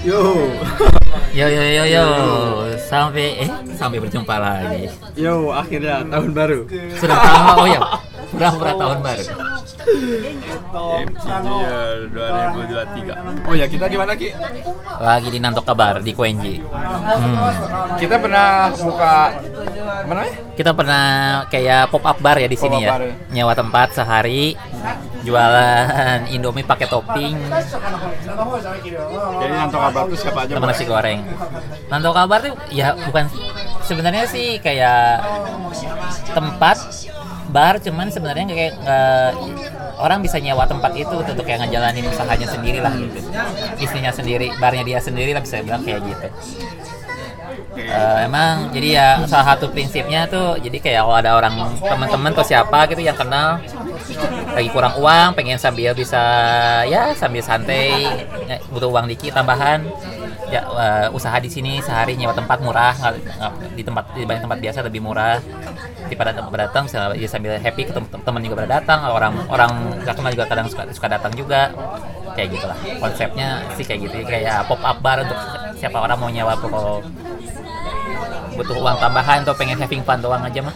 Yo. Yo yo yo yo, sampai eh sampai berjumpa lagi. Yo, akhirnya tahun baru. Sudah lama oh ya, pura-pura tahun baru. Year 2023. Oh ya, kita di mana Ki? Lagi di Nanto Kabar di Kuenji. Hmm. Kita pernah buka mana ya? Kita pernah kayak pop up bar ya di sini ya. ya. Nyewa tempat sehari, jualan Indomie pakai topping, Jadi Nanto Kabar tuh siapa aja? nasi goreng. Nanto Kabar tuh ya bukan sebenarnya sih kayak tempat bar cuman sebenarnya kayak eh, orang bisa nyewa tempat itu untuk kayak ngejalanin usahanya sendiri lah gitu. Istrinya sendiri barnya dia sendiri lah bisa bilang kayak gitu. Eh, emang jadi ya salah satu prinsipnya tuh jadi kayak kalau ada orang teman-teman atau siapa gitu yang kenal lagi kurang uang pengen sambil bisa ya sambil santai butuh uang dikit tambahan ya eh, usaha di sini sehari nyewa tempat murah nggak nggak- di tempat di banyak tempat biasa lebih murah. Daripada tempat datang bisa ya sambil happy ketemu tem- teman juga pada datang orang orang nggak kenal juga kadang suka suka datang juga. Kayak gitulah konsepnya sih kayak gitu. Kayak pop up bar untuk siapa orang mau nyewa kalau butuh uang tambahan atau pengen having fun doang aja mah.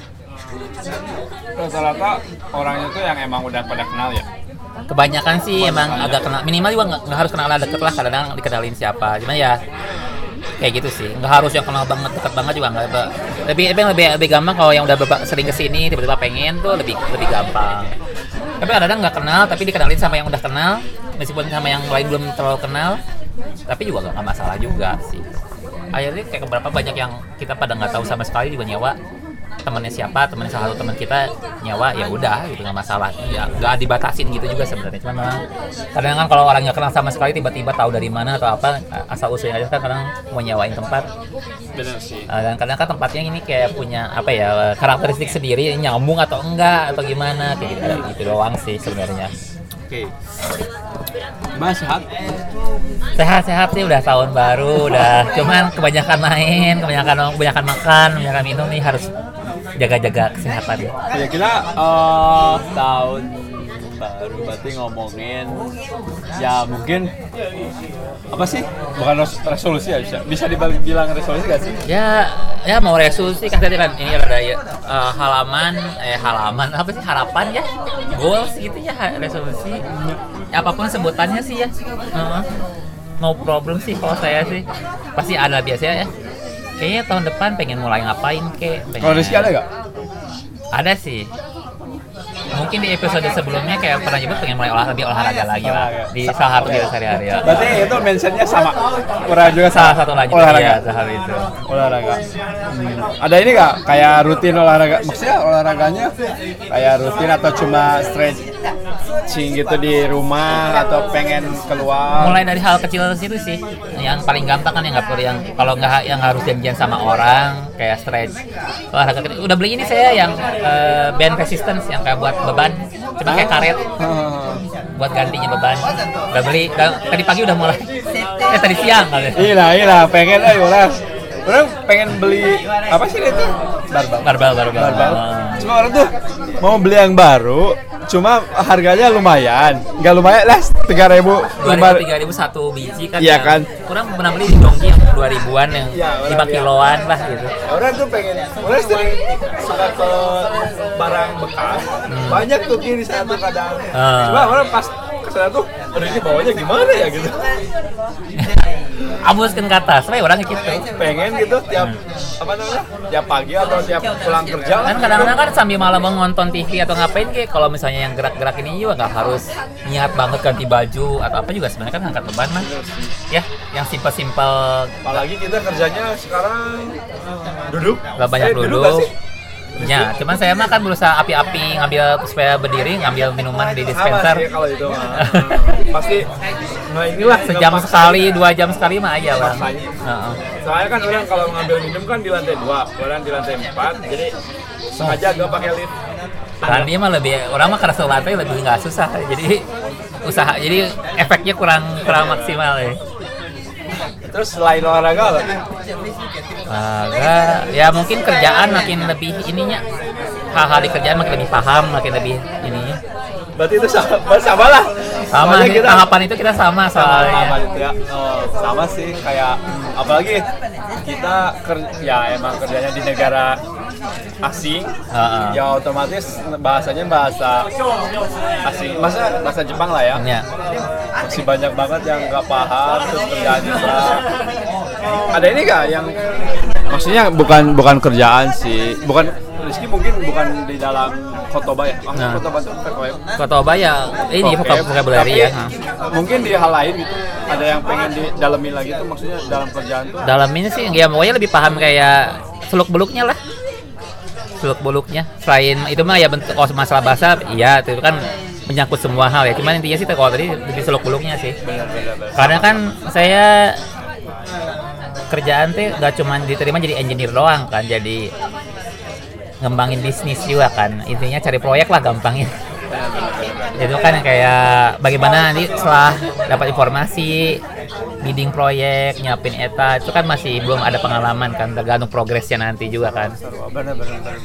Rata-rata orangnya tuh yang emang udah pada kenal ya. Kebanyakan sih emang agak kenal minimal juga nggak harus kenal deket lah kadang dikenalin siapa. Cuma ya kayak gitu sih. Nggak harus yang kenal banget deket banget juga nggak lebih lebih lebih, lebih gampang kalau yang udah sering ke sini tiba-tiba pengen tuh lebih lebih gampang. Tapi kadang-kadang nggak kenal tapi dikenalin sama yang udah kenal meskipun sama yang lain belum terlalu kenal tapi juga nggak masalah juga sih. Akhirnya kayak beberapa banyak yang kita pada nggak tahu sama sekali juga nyewa temennya siapa temennya salah satu teman kita nyewa ya udah gitu nggak masalah ya nggak dibatasin gitu juga sebenarnya cuma memang kadang kan kalau orang nggak kenal sama sekali tiba-tiba tahu dari mana atau apa asal usulnya aja kan kadang mau nyewain tempat Bener sih. Uh, dan kadang kan tempatnya ini kayak punya apa ya karakteristik sendiri nyambung atau enggak atau gimana kayak gitu, gitu doang sih sebenarnya Oke. Mas sehat? sehat-sehat sih udah tahun baru udah cuman kebanyakan main kebanyakan kebanyakan makan kebanyakan minum nih harus jaga-jaga kesehatan. Ya kita eh, tahun baru berarti ngomongin ya mungkin apa sih? Bukan res- resolusi ya bisa bisa dibilang resolusi gak sih? Ya ya mau resolusi kan tadi kan ini ada ya, eh, halaman eh halaman apa sih harapan ya? Goals gitu ya resolusi. Ya, apa pun sebutannya sih ya. Heeh. no problem sih kalau saya sih. Pasti ada biasanya ya kayaknya tahun depan pengen mulai ngapain kek? Pengen... kalau Rizky ada gak ada sih. Mungkin di episode sebelumnya kayak pernah nyebut pengen mulai olahraga lebih olahraga lagi lah Olahraga. di salah satu di sehari-hari ya. berarti itu mentionnya sama. Pernah juga salah satu lagi olahraga. ya hal itu. Olahraga. Hmm. ada ini gak kayak rutin olahraga maksudnya olahraganya kayak rutin atau cuma stretching gitu di rumah atau pengen keluar? Mulai dari hal kecil situ sih. Yang paling gampang kan yang nggak perlu yang kalau nggak yang harus janjian sama orang kayak stretch. Olahraga udah beli ini saya yang eh, band resistance yang kayak buat beban. Cuma kayak karet. Buat gantinya beban. Udah beli udah- tadi pagi udah mulai. Eh tadi siang kali. Iya, iya, pengen eh orang orang pengen beli apa sih itu? Barbel. barbel barbel Barbel. Cuma orang tuh mau beli yang baru, cuma harganya lumayan. Enggak lumayan lah, tiga ribu. tiga ribu satu biji kan Iya yang- kan? kurang pernah beli di dongki yang dua ribuan yang Iya, lima kiloan lah gitu Orang tuh pengen, orang sering suka ke barang bekas. Banyak tuh kiri sana tuh kadang. Ah. Cuma orang pas ke sana tuh, ini bawanya gimana ya gitu. abuskan ke atas, we orang gitu. Pengen gitu tiap apa namanya? Tiap pagi atau tiap pulang kerja. Kan kadang-kadang kan sambil malam mau nonton TV atau ngapain kayak kalau misalnya yang gerak-gerak ini juga nggak harus niat banget ganti baju atau apa juga sebenarnya kan ngangkat beban mah. Ya, yang simpel-simpel Apalagi kita kerjanya sekarang duduk. nggak banyak Eh, duduk. Ya, cuman saya mah kan berusaha api-api ngambil supaya berdiri, ngambil minuman di dispenser. sih kalau itu mah. Pasti nah inilah Sejam sekali, dua jam sekali mah aja. Maksanya. Heeh. Soalnya kan orang kalau ngambil minum kan di lantai dua, orang di lantai empat, jadi sengaja gak pakai lift. Kan dia mah lebih orang mah karena lantai lebih nggak susah, jadi usaha jadi efeknya kurang kurang maksimal ya. Terus selain olahraga apa? Agak, ya mungkin kerjaan makin lebih ininya hal-hal di kerjaan makin lebih paham, makin lebih ininya berarti itu sama, sama lah. Sama sih tahapan itu kita sama sama soalnya. sama itu ya. Oh, sama sih kayak hmm, apalagi kita ker- ya emang kerjanya di negara asing Heeh. ya otomatis bahasanya bahasa asing masa bahasa Jepang lah ya. Ya. masih banyak banget yang nggak paham terus kerjaannya ada ini nggak yang maksudnya bukan bukan kerjaan sih bukan Rizky mungkin bukan di dalam kotoba ya Maksudnya Nah. kotoba itu. Kotoba ya ini Vocab, vocabulary ya. Mungkin di hal lain gitu. Ada yang pengen didalamin lagi tuh maksudnya dalam kerjaan tuh. Dalam ini sih ya pokoknya lebih paham kayak seluk beluknya lah. Seluk beluknya selain itu mah ya bentuk oh, masalah bahasa iya itu kan menyangkut semua hal ya. Cuman intinya sih kalau tadi lebih seluk beluknya sih karena kan saya kerjaan tuh gak cuma diterima jadi engineer doang kan jadi ngembangin bisnis juga kan. Intinya cari proyek lah gampangnya. Itu kan kayak bagaimana nanti setelah dapat informasi bidding proyek nyiapin eta itu kan masih belum ada pengalaman kan. Tergantung progresnya nanti juga kan.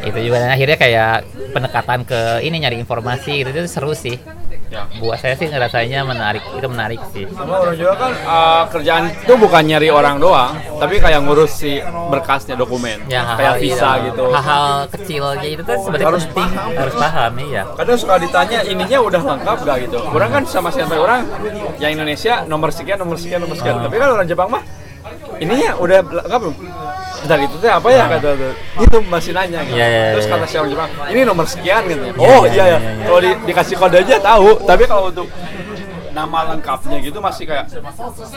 Itu juga. Dan akhirnya kayak pendekatan ke ini nyari informasi gitu. Itu seru sih ya. Buat saya sih ngerasanya menarik itu menarik sih. Sama orang juga kan uh, kerjaan itu bukan nyari orang doang tapi kayak ngurus si berkasnya dokumen ya kayak hal-hal visa iya, gitu. Hal-hal kecil aja itu tuh sebenarnya Harus penting paham. harus paham iya. Kadang suka ditanya ininya udah lengkap gak gitu. Orang kan sama siapa orang yang Indonesia nomor sekian nomor sekian nomor sekian. Tapi kan orang Jepang mah ininya udah lengkap belum Bentar itu teh apa ya kata tuh? Itu masih nanya gitu. Iya, iya, terus iya. kata si orang Jepang ini nomor sekian gitu. Iya, oh iya, iya ya iya, iya. kalau di- dikasih kode aja tahu. Tapi kalau untuk nama lengkapnya gitu masih kayak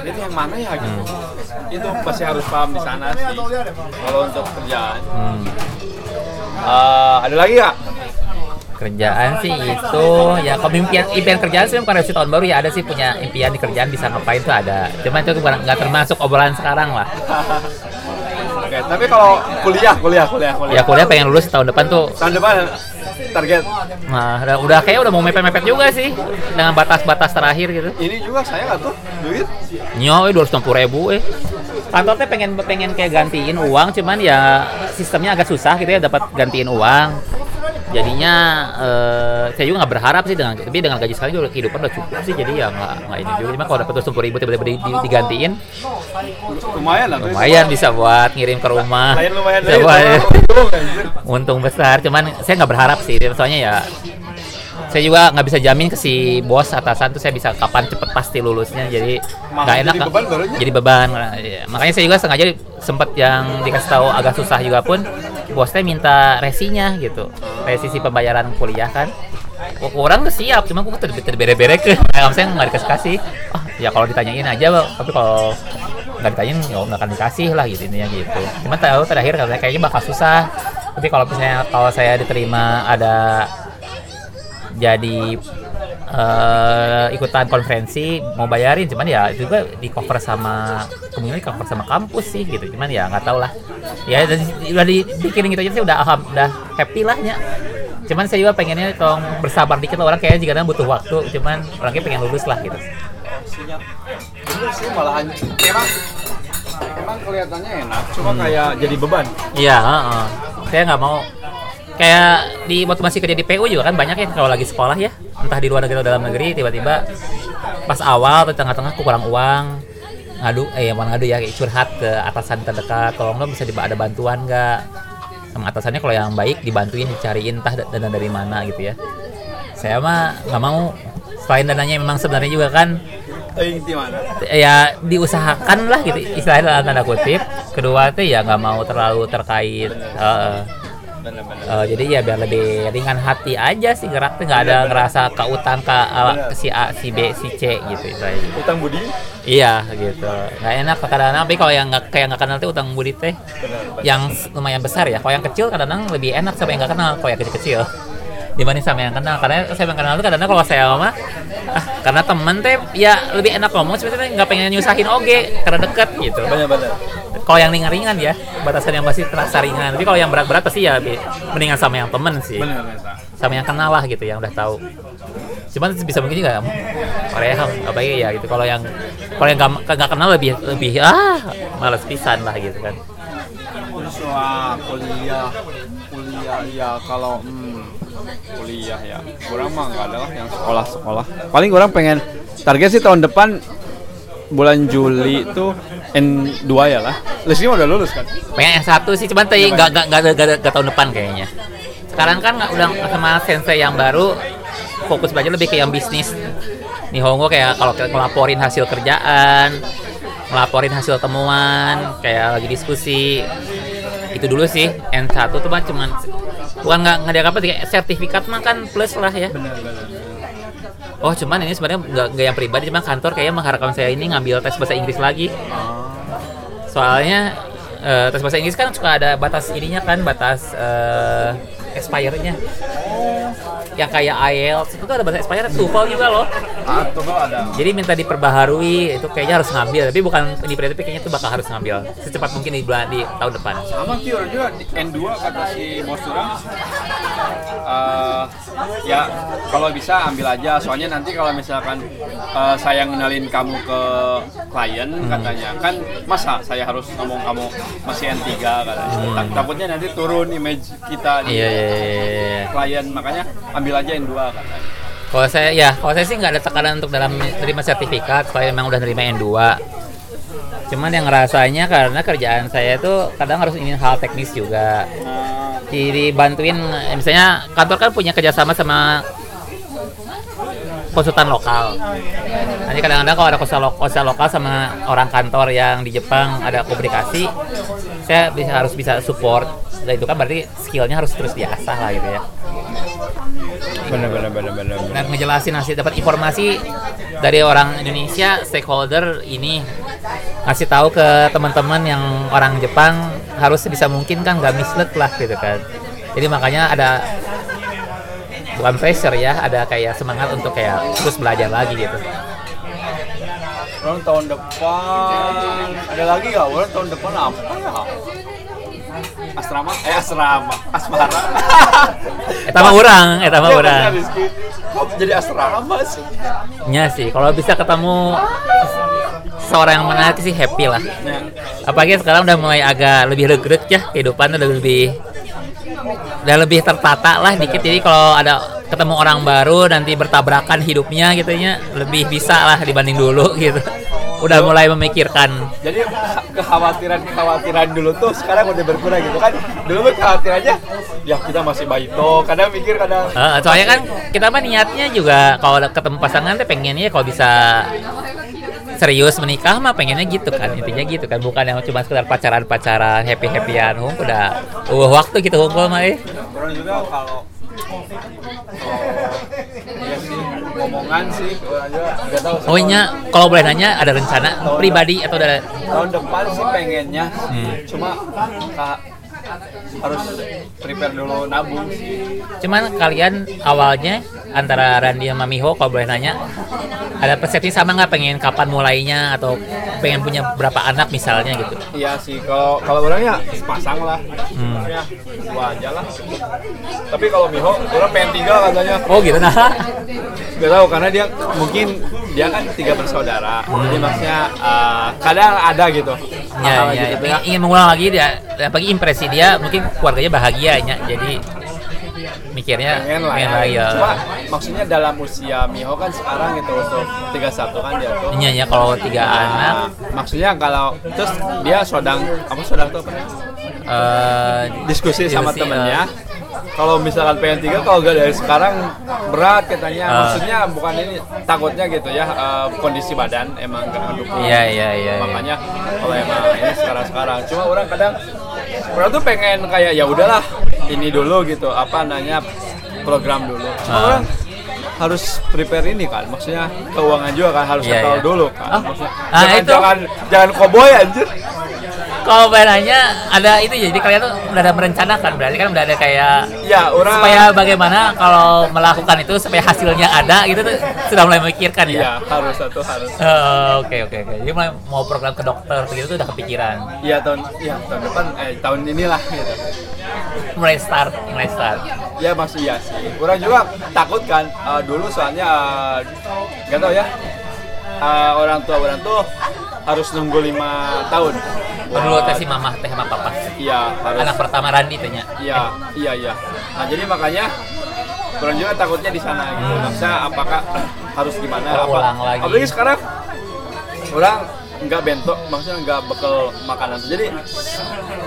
ini yang mana ya? gitu. Hmm. itu masih harus paham di sana sih. Kalau untuk kerjaan. Hmm. Eh, ada lagi nggak? Kerjaan sih itu ya kalau impian impian kerjaan sih bukan resolusi tahun baru ya ada sih punya impian di kerjaan bisa ngapain tuh ada. Cuman itu nggak termasuk obrolan sekarang lah Oke, tapi kalau kuliah, kuliah, kuliah, kuliah. ya kuliah pengen lulus tahun depan tuh Tahun depan target. nah udah, udah kayak udah mau mepet-mepet juga sih dengan batas-batas terakhir gitu Ini juga saya nggak tuh duit. nyo dua ratus ribu eh kantornya pengen pengen kayak gantiin uang cuman ya sistemnya agak susah gitu ya dapat gantiin uang jadinya eh, saya juga nggak berharap sih dengan tapi dengan gaji sekarang juga kehidupan udah cukup sih jadi ya nggak nggak ini juga. Cuma kalau dapat dua ribu tiba-tiba di- di- digantiin Lumayan lah. lumayan bisa buat ngirim ke rumah. Lain lumayan Bisa buat- untung besar. Cuman saya nggak berharap sih. Soalnya ya saya juga nggak bisa jamin ke si bos atasan tuh saya bisa kapan cepet pasti lulusnya jadi nggak enak jadi beban barunya. jadi beban Ya, makanya saya juga sengaja sempet yang dikasih tahu agak susah juga pun bosnya minta resinya gitu. Resi si pembayaran kuliah kan. Orang tuh siap cuma ter terbere-bere ke. Nah, saya nggak dikasih kasih ah ya kalau ditanyain aja tapi kalau nggak ditanyain ya nggak akan dikasih lah gitu intinya gitu. Cuma tahu terakhir kayaknya bakal susah. Tapi kalau misalnya kalau saya diterima ada jadi eh, ikutan konferensi mau bayarin cuman ya itu juga di cover sama kemungkinan di cover sama kampus sih gitu cuman ya nggak tahu lah ya udah, di- udah dipikirin gitu aja sih udah alham- udah happy lah ya cuman saya juga pengennya tolong bersabar dikit lah orang kayaknya jika butuh waktu cuman orangnya pengen lulus lah gitu sih malahan emang emang kelihatannya enak, cuma kayak jadi beban. Iya, heeh. saya nggak mau kayak di waktu masih kerja di PU juga kan banyak ya kalau lagi sekolah ya. Entah di luar negeri atau dalam negeri tiba-tiba pas awal atau tengah-tengah aku kurang uang ngadu eh yang ngadu ya kayak curhat ke atasan terdekat kalau nggak bisa ada bantuan nggak sama atasannya kalau yang baik dibantuin dicariin entah da- dana dari mana gitu ya. Saya mah nggak mau. Selain dananya memang sebenarnya juga kan ya diusahakan lah gitu istilahnya dalam tanda kutip. Kedua tuh ya nggak mau terlalu terkait heeh. Bener-bener. Eh, jadi ya biar lebih ringan hati aja sih gerak tuh nggak ada ngerasa ke utang ke, eh, ke si A si B si C gitu istilahnya. Utang budi. iya gitu nggak enak kadang-kadang tapi kalau yang nggak kayak nggak kenal tuh utang budi teh Bener. yang lumayan besar ya kalau yang kecil kadang-kadang lebih enak sama yang nggak kenal kalau yang kecil-kecil dibanding sama yang kenal. Karena saya yang kenal tuh kadang-kadang kalau saya mah ah, karena temen teh ya lebih enak ngomong sebenarnya nggak pengen nyusahin oge karena deket gitu. Bener-bener. kalau yang ringan-ringan ya. Batasan yang masih terasa ringan. Tapi kalau yang berat-berat pasti ya bi- mendingan sama yang temen sih. Bener-bener. Sa. sama yang kenal lah gitu yang udah tahu. Cuman bisa mungkin juga Korea apa ya gitu. Kalau yang kalau yang nggak nggak kenal lebih lebih ah males pisan lah gitu kan. Terus wah kuliah, kuliah ya kalau hmm, kuliah ya. Kurang mah nggak ada lah yang sekolah sekolah paling orang pengen target sih tahun depan bulan Juli itu N2 ya lah. Leslie mah udah lulus kan? Pengen yang satu sih cuman tadi nggak nggak nggak tahun depan kayaknya. Sekarang kan nggak- udah sama sensei yang baru fokus belajar lebih ke yang bisnis. Nihongo kayak kalau kita ngelaporin hasil kerjaan ngelaporin hasil temuan kayak lagi diskusi itu dulu sih. N1 tuh mah cuman bukan nggak nggak dianggap apa kayak sertifikat mah kan plus lah ya. Oh cuman ini sebenarnya nggak nggak yang pribadi cuma kantor kayak mengharapkan saya ini ngambil tes bahasa Inggris lagi. Soalnya eh, tes bahasa Inggris kan suka ada batas ininya kan batas eh, expire-nya yang kayak IELTS itu tuh ada batas expire TOEFL juga loh. Atau kalau ada. Jadi minta diperbaharui itu kayaknya harus ngambil. Tapi bukan di tapi kayaknya itu bakal harus ngambil. Secepat mungkin di bulan di tahun depan. Sama sih orang juga di N2 kata si bos orang eh, ya kalau bisa ambil aja. Soalnya nanti kalau misalkan eh, saya ngenalin kamu ke klien katanya kan masa saya harus ngomong kamu masih N3 katanya. Tak- takutnya nanti turun image kita iya iya iya, klien makanya ambil aja N2 katanya. Kalau saya ya kalau saya sih nggak ada tekanan untuk dalam terima sertifikat saya memang udah nerima N2 cuman yang rasanya karena kerjaan saya itu kadang harus ingin hal teknis juga. Jadi bantuin misalnya kantor kan punya kerjasama sama konsultan lokal. Nanti kadang-kadang kalau ada konsultan lokal sama orang kantor yang di Jepang ada komunikasi, saya bisa harus bisa support. Dan itu kan berarti skillnya harus terus diasah lah gitu ya. bener bener bener bener Dan ngejelasin hasil dapat informasi dari orang Indonesia stakeholder ini ngasih tahu ke teman-teman yang orang Jepang harus bisa mungkin kan nggak mislead lah gitu kan. Jadi makanya ada bukan pressure ya, ada kayak semangat untuk kayak terus belajar lagi gitu. Orang tahun depan ada lagi nggak orang tahun depan apa ya asrama eh asrama asmara Eta mah urang, eta mah Iya, Rizky. kok jadi asrama sih Nya sih, kalau bisa ketemu seorang yang menarik sih happy lah. Ya. Apalagi sekarang udah mulai agak lebih regrut ya, kehidupan udah lebih udah lebih tertata lah dikit. Jadi kalau ada ketemu orang baru nanti bertabrakan hidupnya gitu ya, lebih bisa lah dibanding dulu gitu. Udah mulai memikirkan. jadi kekhawatiran kekhawatiran dulu tuh sekarang udah berkurang gitu kan. Dulu kekhawatirannya ya kita masih baito kadang mikir kadang Eh, soalnya kan kita mah niatnya juga kalau ketemu pasangan tuh pengennya kalau bisa serius menikah mah pengennya gitu kan. Intinya gitu kan. Bukan yang cuma sekedar pacaran pacaran happy happyan udah uh, waktu gitu hung mah eh. orang juga kalau ya sih nggak tahu Oh iya, kalau boleh nanya ada rencana pribadi atau ada tahun depan sih pengennya. Hmm. cuma ka- harus prepare dulu nabung sih. Cuman kalian awalnya antara Randy sama Miho kalau boleh nanya ada persepsi sama nggak pengen kapan mulainya atau pengen punya berapa anak misalnya gitu? Iya sih kalau kalau orangnya sepasang lah. Hmm. ya dua aja lah. Tapi kalau Miho orang pengen tiga katanya. Oh gitu. Nah. Gak tahu karena dia mungkin dia kan tiga bersaudara. Jadi maksudnya uh, kadang ada gitu. Ya, ya, gitu ingin, ingin mengulang lagi dia apalagi impresi dia mungkin keluarganya bahagia ya. Jadi mikirnya pengen lah pengen ya. lagi ya. Cuma maksudnya dalam usia Miho kan sekarang gitu untuk 31 kan dia tuh. Iya, iya, kalau tiga Nah, anak maksudnya kalau terus dia sodang apa sodang tuh apa namanya? eh, diskusi sama Diskusi, temennya. Kalau misalkan pengen tiga kalau gak dari sekarang berat katanya. Ah. Maksudnya bukan ini takutnya gitu ya eh, kondisi badan emang gak mendukung. Iya, iya, iya, iya. Makanya kalau emang ini sekarang sekarang. Cuma orang kadang orang tuh pengen kayak ya udahlah ini dulu gitu apa nanya program dulu. Ah. orang harus prepare ini kan, maksudnya keuangan juga kan harus settle iya. dulu kan. Maksudnya, ah, jangan, itu. jangan jangan koboy anjir. Kalau nanya ada itu ya, jadi kalian tuh udah ada merencanakan berarti kan udah ada kayak Ya, orang supaya bagaimana kalau melakukan itu supaya hasilnya ada gitu tuh sudah mulai memikirkan ya Iya, harus satu harus. Eh, oke oke oke jadi mulai mau program ke dokter begitu tuh udah kepikiran Iya tahun iya tahun depan eh tahun inilah gitu. mulai start mulai start Ya masih iya sih. Kurang juga takut kan eh, dulu soalnya eh, nggak tahu ya. eh, orang tua orang tuh harus nunggu lima tahun. Dulu teh si mama teh sama papa. Iya harus. Anak pertama Randi tanya. Iya iya iya. Nah jadi makanya orang juga takutnya di sana gitu. Maksudnya apakah harus gimana? Terulang lagi. Apalagi sekarang orang nggak bentok, maksudnya nggak bekal makanan. Jadi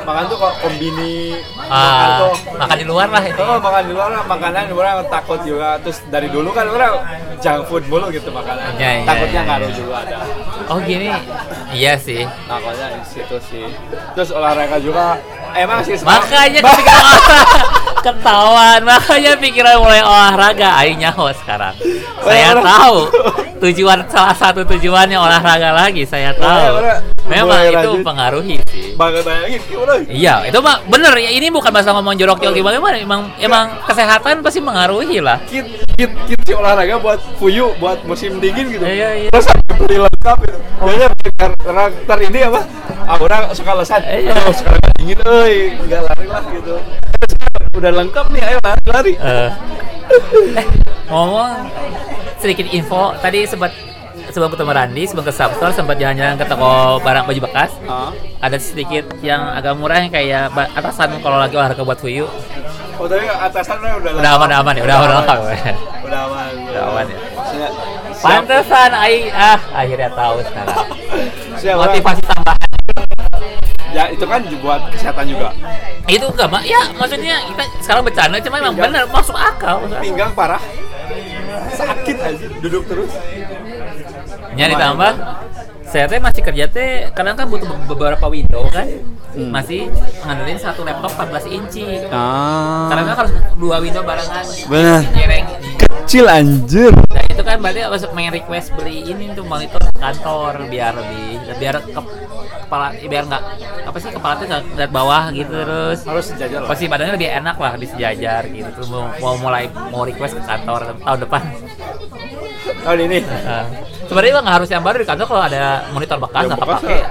makan tuh kok kombini makan Ah, tuh makan di luar lah itu. Oh, makan di luar makanan orang takut juga. Terus dari dulu kan orang junk food mulu gitu makanan. Ya, ya, Takutnya ya, ngaruh ya. juga ada. Oh gini. Iya sih. Takutnya di situ sih. Terus olahraga juga emang sih Makanya olahraga ketahuan, makanya pikiran mulai olahraga. Ayo nyaho sekarang. Saya tahu tujuan salah satu tujuannya olahraga lagi. Saya tahu. Memang itu pengaruhi sih. Gimana? Iya, itu mah bener ya. Ini bukan masalah ngomong jorok-jorok gimana, gimana. Emang emang kesehatan pasti mengaruhi lah. Kit, kit, kit si olahraga buat fuyu, buat musim dingin gitu. Iya, iya. Terus beli lengkap itu. Biasanya kar- karakter ini apa? Ah, orang suka lesan. Iya. Oh, sekarang dingin, euy, enggak lari lah gitu. Udah lengkap nih, ayo lari, lari. Eh, eh, ngomong sedikit info tadi sempat sebelum ketemu Randi sebelum ke Substore sempat jalan-jalan ke toko barang baju bekas. Ah. ada sedikit yang agak murah yang kayak atasan kalau lagi olahraga buat Fuyu. Oh, tapi atasan udah udah aman udah aman ya udah udah aman. Udah aman. Udah aman. ya. Pantesan ai ah akhirnya tahu sekarang. Motivasi tambahan Ya, itu kan buat kesehatan juga. itu enggak mak ya maksudnya kita sekarang bercanda cuma emang Pinggang. bener masuk akal. Pinggang parah. Sakit aja, duduk terus. Ya ditambah saya teh masih kerja teh kadang kan butuh be- beberapa window kan Hmm. masih ngandelin satu laptop 14 inci Ah. karena kan harus dua window barengan Benar. Nyereng. Kecil anjir. nah itu kan berarti harus main request beli ini tuh monitor kantor biar lebih biar ke, kepala biar nggak apa sih kepala tuh nggak bawah gitu terus Harus sejajar lah. pasti badannya lebih enak lah lebih sejajar gitu terus mau, mau mulai mau request ke kantor tahun depan Tahun ini. Nah, sebenarnya nggak harus yang baru di kantor kalau ada monitor bekas ya,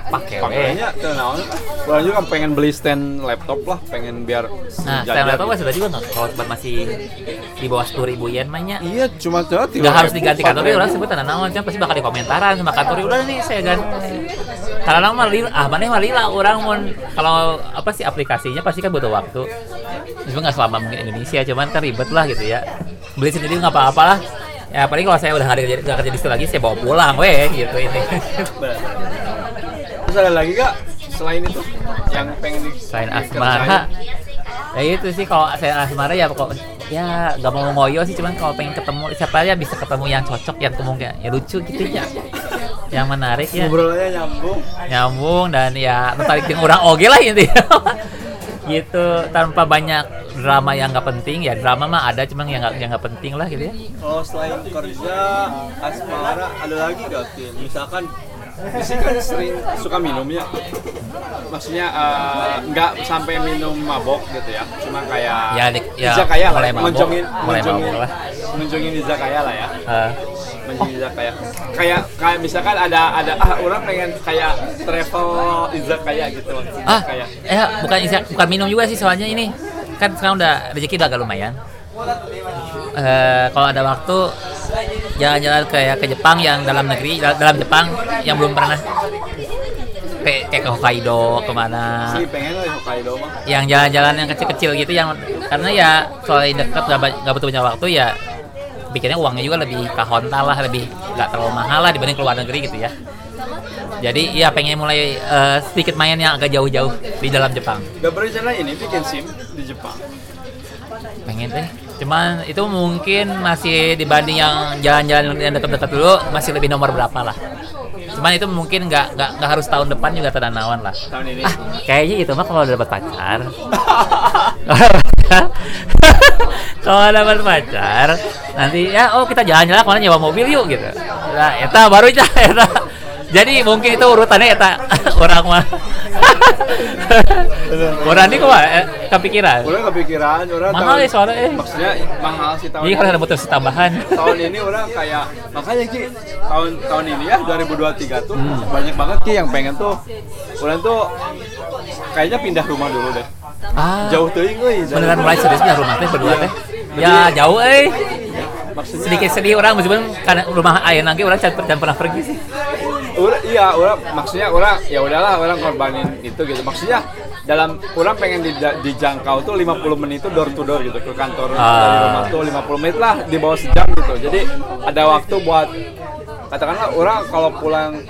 pakai we. pakainya naon orang juga pengen beli stand laptop lah pengen biar Nah, stand laptop gitu. kan sudah juga nggak kalau tempat masih di bawah sepuluh ribu yen mainnya. iya cuma cuma Nggak harus diganti kantor orang sebut tanda naon kan pasti bakal dikomentaran sama kantor udah nih saya ganti. Kalau orang mah lila, ah mana mah lila orang mau kalau apa sih aplikasinya pasti kan butuh waktu. Cuma nggak selama mungkin Indonesia, cuman kan ribet lah gitu ya. Beli sendiri nggak apa-apa lah. Ya paling kalau saya udah nggak kerja, nggak kerja di situ lagi, saya bawa pulang, weh gitu ini. Terus ada lagi gak selain itu yang pengen di Selain asmara, ya itu sih kalau saya asmara ya pokok ya nggak mau ngoyo sih cuman kalau pengen ketemu siapa aja bisa ketemu yang cocok yang kemungkinan ya lucu gitu ya. Yang menarik ya. Ngobrolnya nyambung. Nyambung dan ya tertarik dengan orang oge lah intinya gitu tanpa banyak drama yang nggak penting ya drama mah ada cuman yang nggak yang nggak penting lah gitu ya kalau selain kerja asmara ada lagi gak Ki? misalkan Isi kan sering suka minum ya maksudnya eh, nggak sampai minum mabok gitu ya cuma kayak Ya, di- ya, izakaya lah mulai ya. mabok, menjongin mulai menjongin mabok lah. menjongin izakaya lah ya Eh, menjadi izakaya kayak kayak misalkan ada ada ah orang pengen kayak travel izakaya gitu. Ah kayak eh bukan isi- bukan minum juga sih soalnya ini kan sekarang udah rezeki udah agak lumayan. Eh kalau ada waktu jalan-jalan kayak ke Jepang yang dalam negeri dal- dalam Jepang yang belum pernah. Kayak kayak ke Hokkaido ke mana. Sih pengen lah di Hokkaido mah yang jalan-jalan yang kecil-kecil gitu yang karena ya soalnya dekat nggak butuh banyak waktu ya bikinnya uangnya juga lebih kahontal lah lebih nggak terlalu mahal lah dibanding keluar negeri gitu ya. Jadi ya pengen mulai eh, sedikit main yang agak jauh-jauh di dalam Jepang. Gak berencana ini bikin sim di Jepang? Pengen deh cuman itu mungkin masih dibanding yang jalan-jalan yang dekat-dekat dulu masih lebih nomor berapa lah. Cuman itu mungkin nggak nggak nggak harus tahun depan juga tanawan lah. Tahun ini. Ah kayaknya itu mah kalau udah dapat pacar kalau dapat pacar nanti ya oh kita jalan-jalan ke mana nyewa mobil yuk gitu. Nah eta baru aja eta. Jadi mungkin itu urutannya eta orang mah. Orang ini kok eh, kepikiran? Orang kepikiran, orang Mahal ya soalnya, eh. Maksudnya mahal sih tahun jadi harus ada motivasi tambahan tahun ini orang kayak makanya Ki tahun tahun ini ya 2023 tuh Hmm. banyak banget Ki yang pengen tuh orang tuh kayaknya pindah rumah dulu deh. ah. Jauh teuing euy. beneran mulai serius punya rumah teh berdua teh? Ya jauh eh Maksudnya- sedikit sedih orang meskipun karena rumah ayah nanti orang can pernah pergi sih. Ura- iya orang maksudnya orang ya udahlah orang korbanin itu gitu. Maksudnya dalam orang pengen dija- dijangkau tuh 50 menit itu door to door gitu ke kantor dari Ah. rumah tuh 50 menit lah di bawah sejam gitu. Jadi ada waktu buat katakanlah orang kalau pulang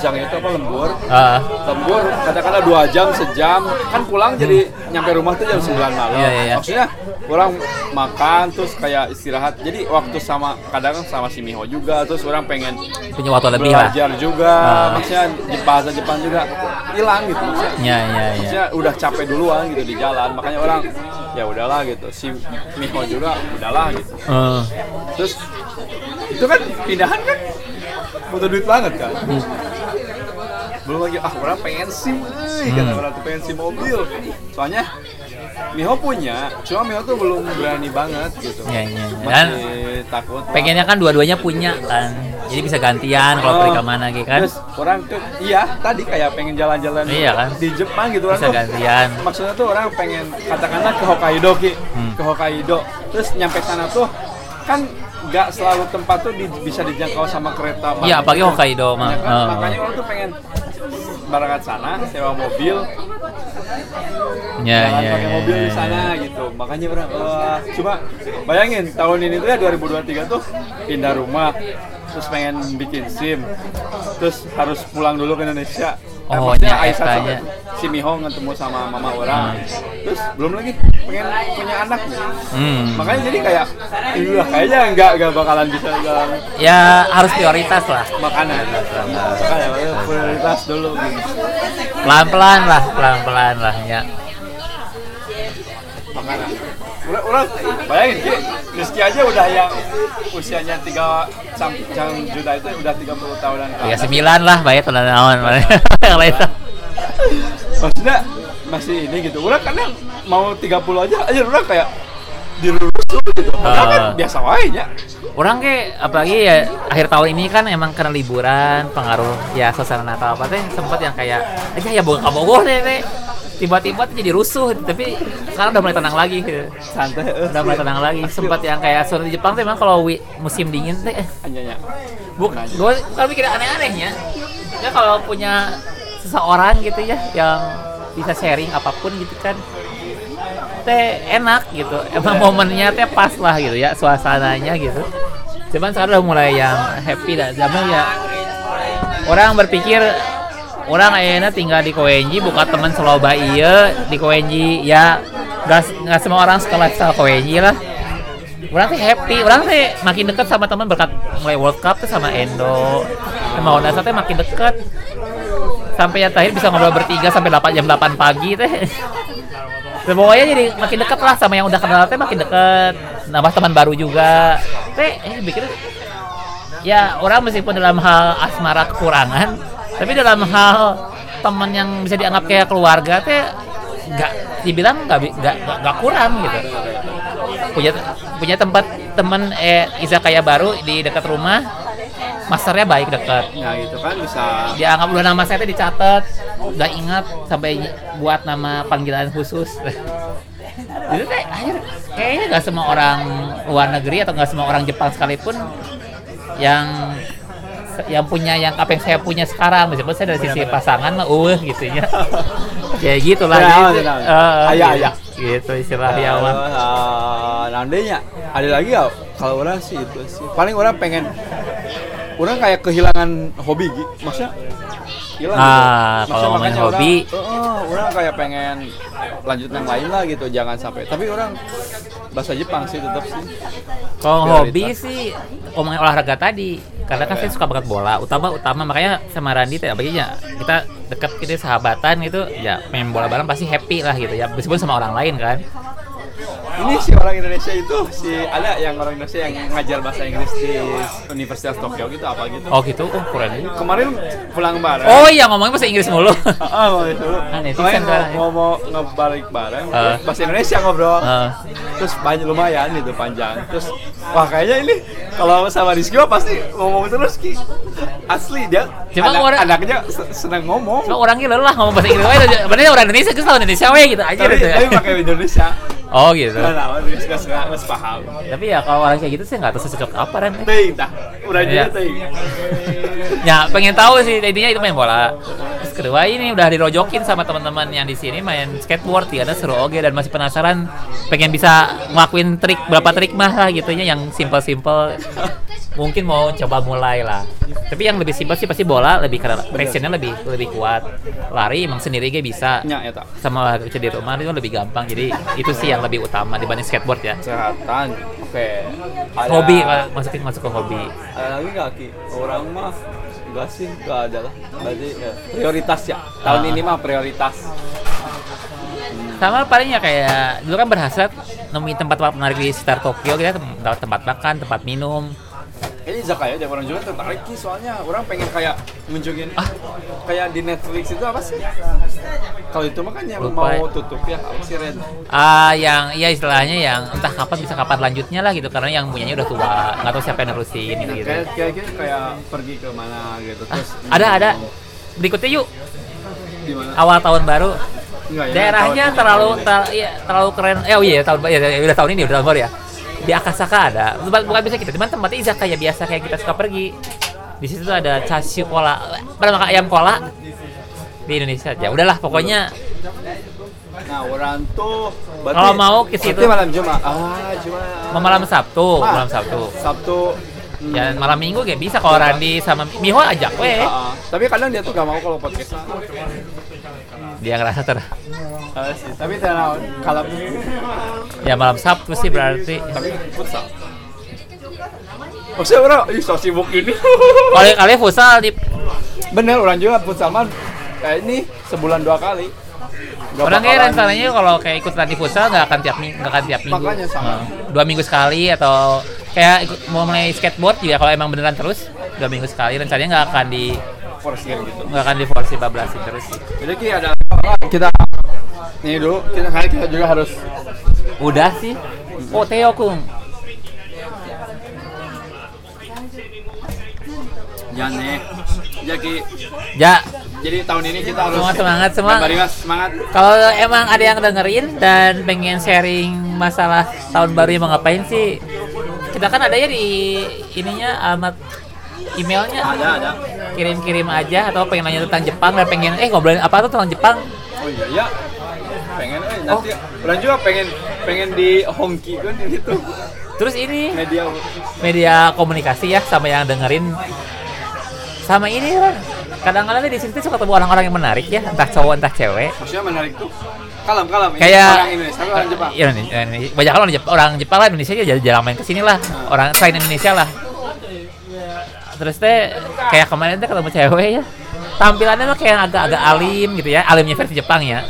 jam itu apa lembur? Ah, lembur katakanlah dua jam sejam. Kan pulang jadi nyampe rumah tuh jam 9 malam. Iya, iya, iya. maksudnya orang makan terus kayak istirahat. Jadi waktu sama kadang sama si Miho juga terus orang pengen punya waktu lebih lah. belajar juga. Ah. maksudnya bahasa Jepang juga hilang gitu maksudnya. Ya ya ya maksudnya udah capek duluan gitu di jalan. Makanya orang ya udahlah gitu. Si Miho juga udahlah gitu. Eh, terus itu kan pindahan kan? Butuh duit banget kan? Hmm. Belum lagi ah orang pengen sim eh, kata orang tuh pengen sim mobil soalnya Miho punya cuma Miho tuh belum berani banget gitu Ya, ya, ya. Dan takut pengennya kan dua-duanya punya kan jadi bisa gantian kalau pergi ke mana gitu kan Terus orang tuh iya tadi kayak pengen jalan-jalan Iya kan? di Jepang gitu orang Bisa tuh gantian. maksudnya tuh orang pengen katakanlah ke Hokkaido ki Hmm. ke Hokkaido terus nyampe sana tuh kan nggak selalu tempat tuh di- bisa dijangkau sama kereta Iya, apalagi. Hokkaido mah. Ya kan? Heeh. makanya orang tuh pengen berangkat sana sewa mobil. Ya jalan ya pakai ya, mobil ya, di sana gitu. Makanya orang wah cuma bayangin tahun ini tuh ya 2023 tuh pindah rumah terus pengen bikin sim terus harus pulang dulu ke Indonesia Nah, Oh, maksudnya nya, Aisyah tuh etanya. si Miho ketemu sama mama orang. Terus belum lagi pengen punya anak. Hmm. makanya jadi kayak iya kayaknya nggak nggak bakalan bisa jalan ya harus prioritas lah. Makanan. Makanya prioritas dulu. Gitu. pelan-pelan lah pelan-pelan lah ya makanan. Udah, udah bayangin Ki, Rizky aja udah yang usianya tiga sampai juta itu udah 30 tahunan atas. sembilan lah bayar tenan naon yang lain maksudnya masih ini gitu. Udah kadang mau 30 aja aja udah kayak dirusuh gitu. Kan Ah. biasa wae nya orang ke apalagi ya akhir tahun ini kan emang karena liburan pengaruh ya suasana Natal. Apa teh sempat yang kayak aja ya boga kabogoh deh teh tiba-tiba tuh jadi rusuh tapi sekarang udah mulai tenang lagi gitu. santai. Udah mulai tenang lagi. Sempat yang kayak suara di Jepang tuh emang kalau musim dingin teh eh, bukan gue kalau mikir aneh-anehnya. Ya kalau punya seseorang gitu ya yang bisa sharing apa pun gitu kan teh enak gitu. Emang momennya teh pas lah gitu ya suasananya gitu. Cuman sekarang udah mulai yang happy dah. Zaman ya orang berpikir orang akhirnya tinggal di Koenji buka teman seloba iya di Koenji ya nggak semua orang suka lifestyle Koenji lah. Orang tuh happy orang tuh makin deket sama teman berkat mulai World Cup tuh sama Endo sama Honda teh makin deket. Sampai ya terakhir bisa ngobrol bertiga sampai 8 jam 8 pagi teh. Dan pokoknya jadi makin deket lah sama yang udah kenal teh makin deket. Nambah teman baru juga. Teh eh bikin ya orang meskipun dalam hal asmara kekurangan tapi dalam hal teman yang bisa dianggap kayak keluarga teh nggak dibilang nggak nggak nggak- kurang gitu. Punya punya tempat teman eh izakaya baru di dekat rumah masternya baik dekat. Ya gitu kan bisa. Dianggap udah nama saya teh dicatat udah ingat sampai buat nama panggilan khusus. Itu teh kayaknya nggak semua orang luar negeri atau nggak semua orang Jepang sekalipun yang yang punya yang apa yang saya punya sekarang meskipun saya dari sisi pasangan mah uh gitu ya ya Ya, gitu. benar. Eh, Ayah, gitu. ayah. gitu istilahnya mah Uh, nandanya ada lagi ya kalau orang sih itu sih paling orang pengen orang kayak kehilangan hobi gitu maksudnya hilang Ah, gitu. kalau ngomongin hobi. orang, "Eh, orang kayak pengen lanjut yang lain lah gitu jangan sampai tapi orang bahasa Jepang sih tetap sih Kalau hobi sih ngomongin olahraga tadi, karena kan saya suka banget bola, utama utama makanya sama Randi teh baginya kita deket gitu sahabatan gitu, ya main bola bareng pasti happy lah gitu ya, meskipun sama orang lain kan. Ini si orang Indonesia itu si ada yang orang Indonesia yang ngajar bahasa Inggris di Universitas Tokyo gitu apa gitu Oh gitu, oh keren. kemarin pulang bareng Oh iya ngomongin bahasa Inggris mulu. Ah, netizen Kemarin mau, kan. mau, mau ngebalik bareng, terus bahasa Indonesia ngobrol. Ah. Terus banyak lumayan gitu panjang. Terus wah kayaknya ini kalau sama Rizky mah pasti ngomong terus Ki. Asli dia Cuma anak, orang- anaknya se- senang ngomong. Cuma orangnya lelah ngomong bahasa Inggris. Benernya orang Indonesia, kita tahu Indonesia we gitu aja tapi, gitu. tapi pakai Indonesia. Oh gitu. Nggak tahu, nggak nggak nggak paham. Tapi ya kalau orang kayak gitu sih nggak tahu cocok apa kan. Tah, udah juga teuing. Ya pengen tahu sih intinya itu main bola. Kedua ini udah dirojokin sama teman-teman yang di sini main skateboard ya, ada seru oge dan masih penasaran pengen bisa ngelakuin trik berapa trik mah lah gitu ya yang simple-simple. Mungkin mau coba mulai lah. Tapi yang lebih simpel sih pasti bola lebih karena passionnya lebih lebih kuat. Lari emang sendiri ge bisa. Nya eta. Sama kerja di rumah itu lebih gampang. Jadi itu sih yang lebih utama dibanding skateboard ya. Kesehatan. Oke. Ada- Hobi masukin masuk ke hobi. Ada lagi nggak Ki? Orang mah enggak sih, enggak ada lah. Berarti ya, prioritas ya. Tahun Ah. ini mah prioritas. sama palingnya kayak dulu kan berhasil nemuin tempat-tempat menarik di sekitar Tokyo kita tem- tempat makan tempat minum Ini izakaya aja orang juga tertarik Ki, soalnya orang pengen kayak ngunjungin Ah. kayak di Netflix itu apa sih? Kalau itu mah kan yang Lupa mau ya. tutup ya, apa sih Red? ah yang ya istilahnya yang entah kapan bisa kapan lanjutnya lah gitu karena yang punyanya udah tua nggak tahu siapa yang nerusin gitu, gitu. Kayak kayak kayak pergi ke mana gitu Ah, terus ada ada berikutnya yuk. Di mana? awal tahun baru. Enggak ya, daerahnya tahun- terlalu ter- iya, terlalu keren. Eh oh iya tahun ya, ya, udah tahun ini udah tahun baru ya. Di Akasaka ada. Bukan bukan bisa kita cuman tempatnya izakaya biasa kayak kita suka pergi. Di situ tuh ada chashu kola. Pernah makan ayam kola? Di Indonesia ya udahlah pokoknya Nah, orang tuh Kalau mau ke situ- malam Jumat. Ah, Jumat. malam Sabtu Ah, malam Sabtu. Sabtu. Hmm, ya malam Minggu gak bisa kalau Randi sama Miho ajak weh ah, ah. Tapi kadang dia tuh gak mau kalau podcast. dia ngerasa ter Ah, sih. Tapi kalau ya malam Sabtu sih berarti tapi futsal. Maksudnya orang, ih so sibuk ini. kalau kalian futsal di Bener, orang juga futsal man kayak ini sebulan dua kali. Gak Orang kayak rencananya kalau kayak ikut latihan futsal nggak akan tiap minggu, nggak akan tiap minggu. Makanya sama. Nah, dua minggu sekali atau kayak ikut, mau mulai skateboard juga kalau emang beneran terus dua minggu sekali rencananya nggak akan di forsir gitu. nggak akan di force bablasin terus. Jadi Ki ada kita ini dulu kita kali kita juga harus Udah sih. Oh Theo Kung. jangan nih. Jadi Ja, jadi tahun ini kita harus Semangat, semangat, semangat. Mas, semangat. kalau emang ada yang dengerin dan pengen sharing masalah tahun baru mau ngapain sih? Kita kan ada ya di ininya alamat emailnya. Ada, ada. Kirim-kirim aja atau pengen nanya tentang Jepang dan pengen eh ngobrolin apa tuh tentang Jepang? Oh iya, ya. Pengen eh nanti orang juga pengen pengen di hongki kan gitu. Terus ini Media media komunikasi ya sama yang dengerin sama ini kan kadang-kadang di sini suka ketemu orang-orang yang menarik ya entah cowok entah cewek maksudnya menarik tuh. Kalem, kalem. Kayak orang Indonesia, orang Jepang. Iya, Indonesia, Indonesia. banyak orang Jepang, orang Jepang lah Indonesia aja jarang main ke sini lah orang selain Indonesia lah terus teh kayak kemarin teh ketemu cewek ya tampilannya mah kayak agak-agak alim gitu ya alimnya versi Jepang ya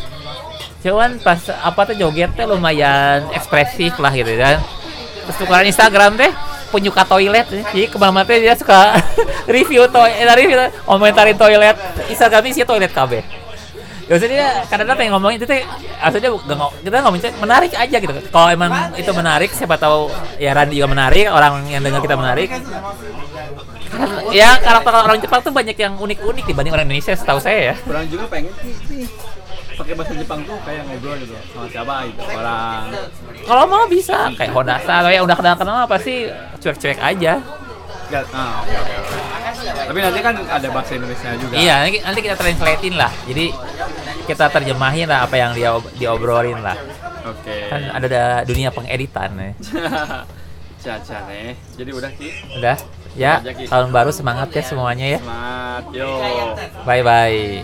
cuman pas apa tuh joget teh lumayan ekspresif lah gitu kan terus tukeran Instagram teh penyuka toilet jadi ke mana-mana dia suka review toilet review komentarin toilet Instagramnya sih toilet KB Ya maksudnya dia kadang-kadang pengen ngomongin itu aslinya gak kita ngomongin menarik aja gitu. Kalau emang itu menarik siapa tahu ya Randy juga menarik, orang yang dengar kita menarik. Ya karakter orang Jepang tuh banyak yang unik-unik dibanding orang Indonesia setahu saya ya. Orang juga pengen pakai bahasa Jepang tuh kayak ngobrol gitu sama siapa gitu orang Kalau mau bisa kayak Honasa yang udah kenal-kenal apa sih cuek-cuek aja. Gak, ah, oke, oke. Tapi nanti kan ada bahasa Indonesia juga. Iya, nanti, nanti kita translatein lah. Jadi kita terjemahin lah apa yang dia diobrolin lah. Oke. Kan ada, ada dunia pengeditan ya. Caca nih. Jadi udah Ki. Udah, ya Aja, Ki. tahun baru semangat ya semuanya ya. Semangat. Yo. Bye bye.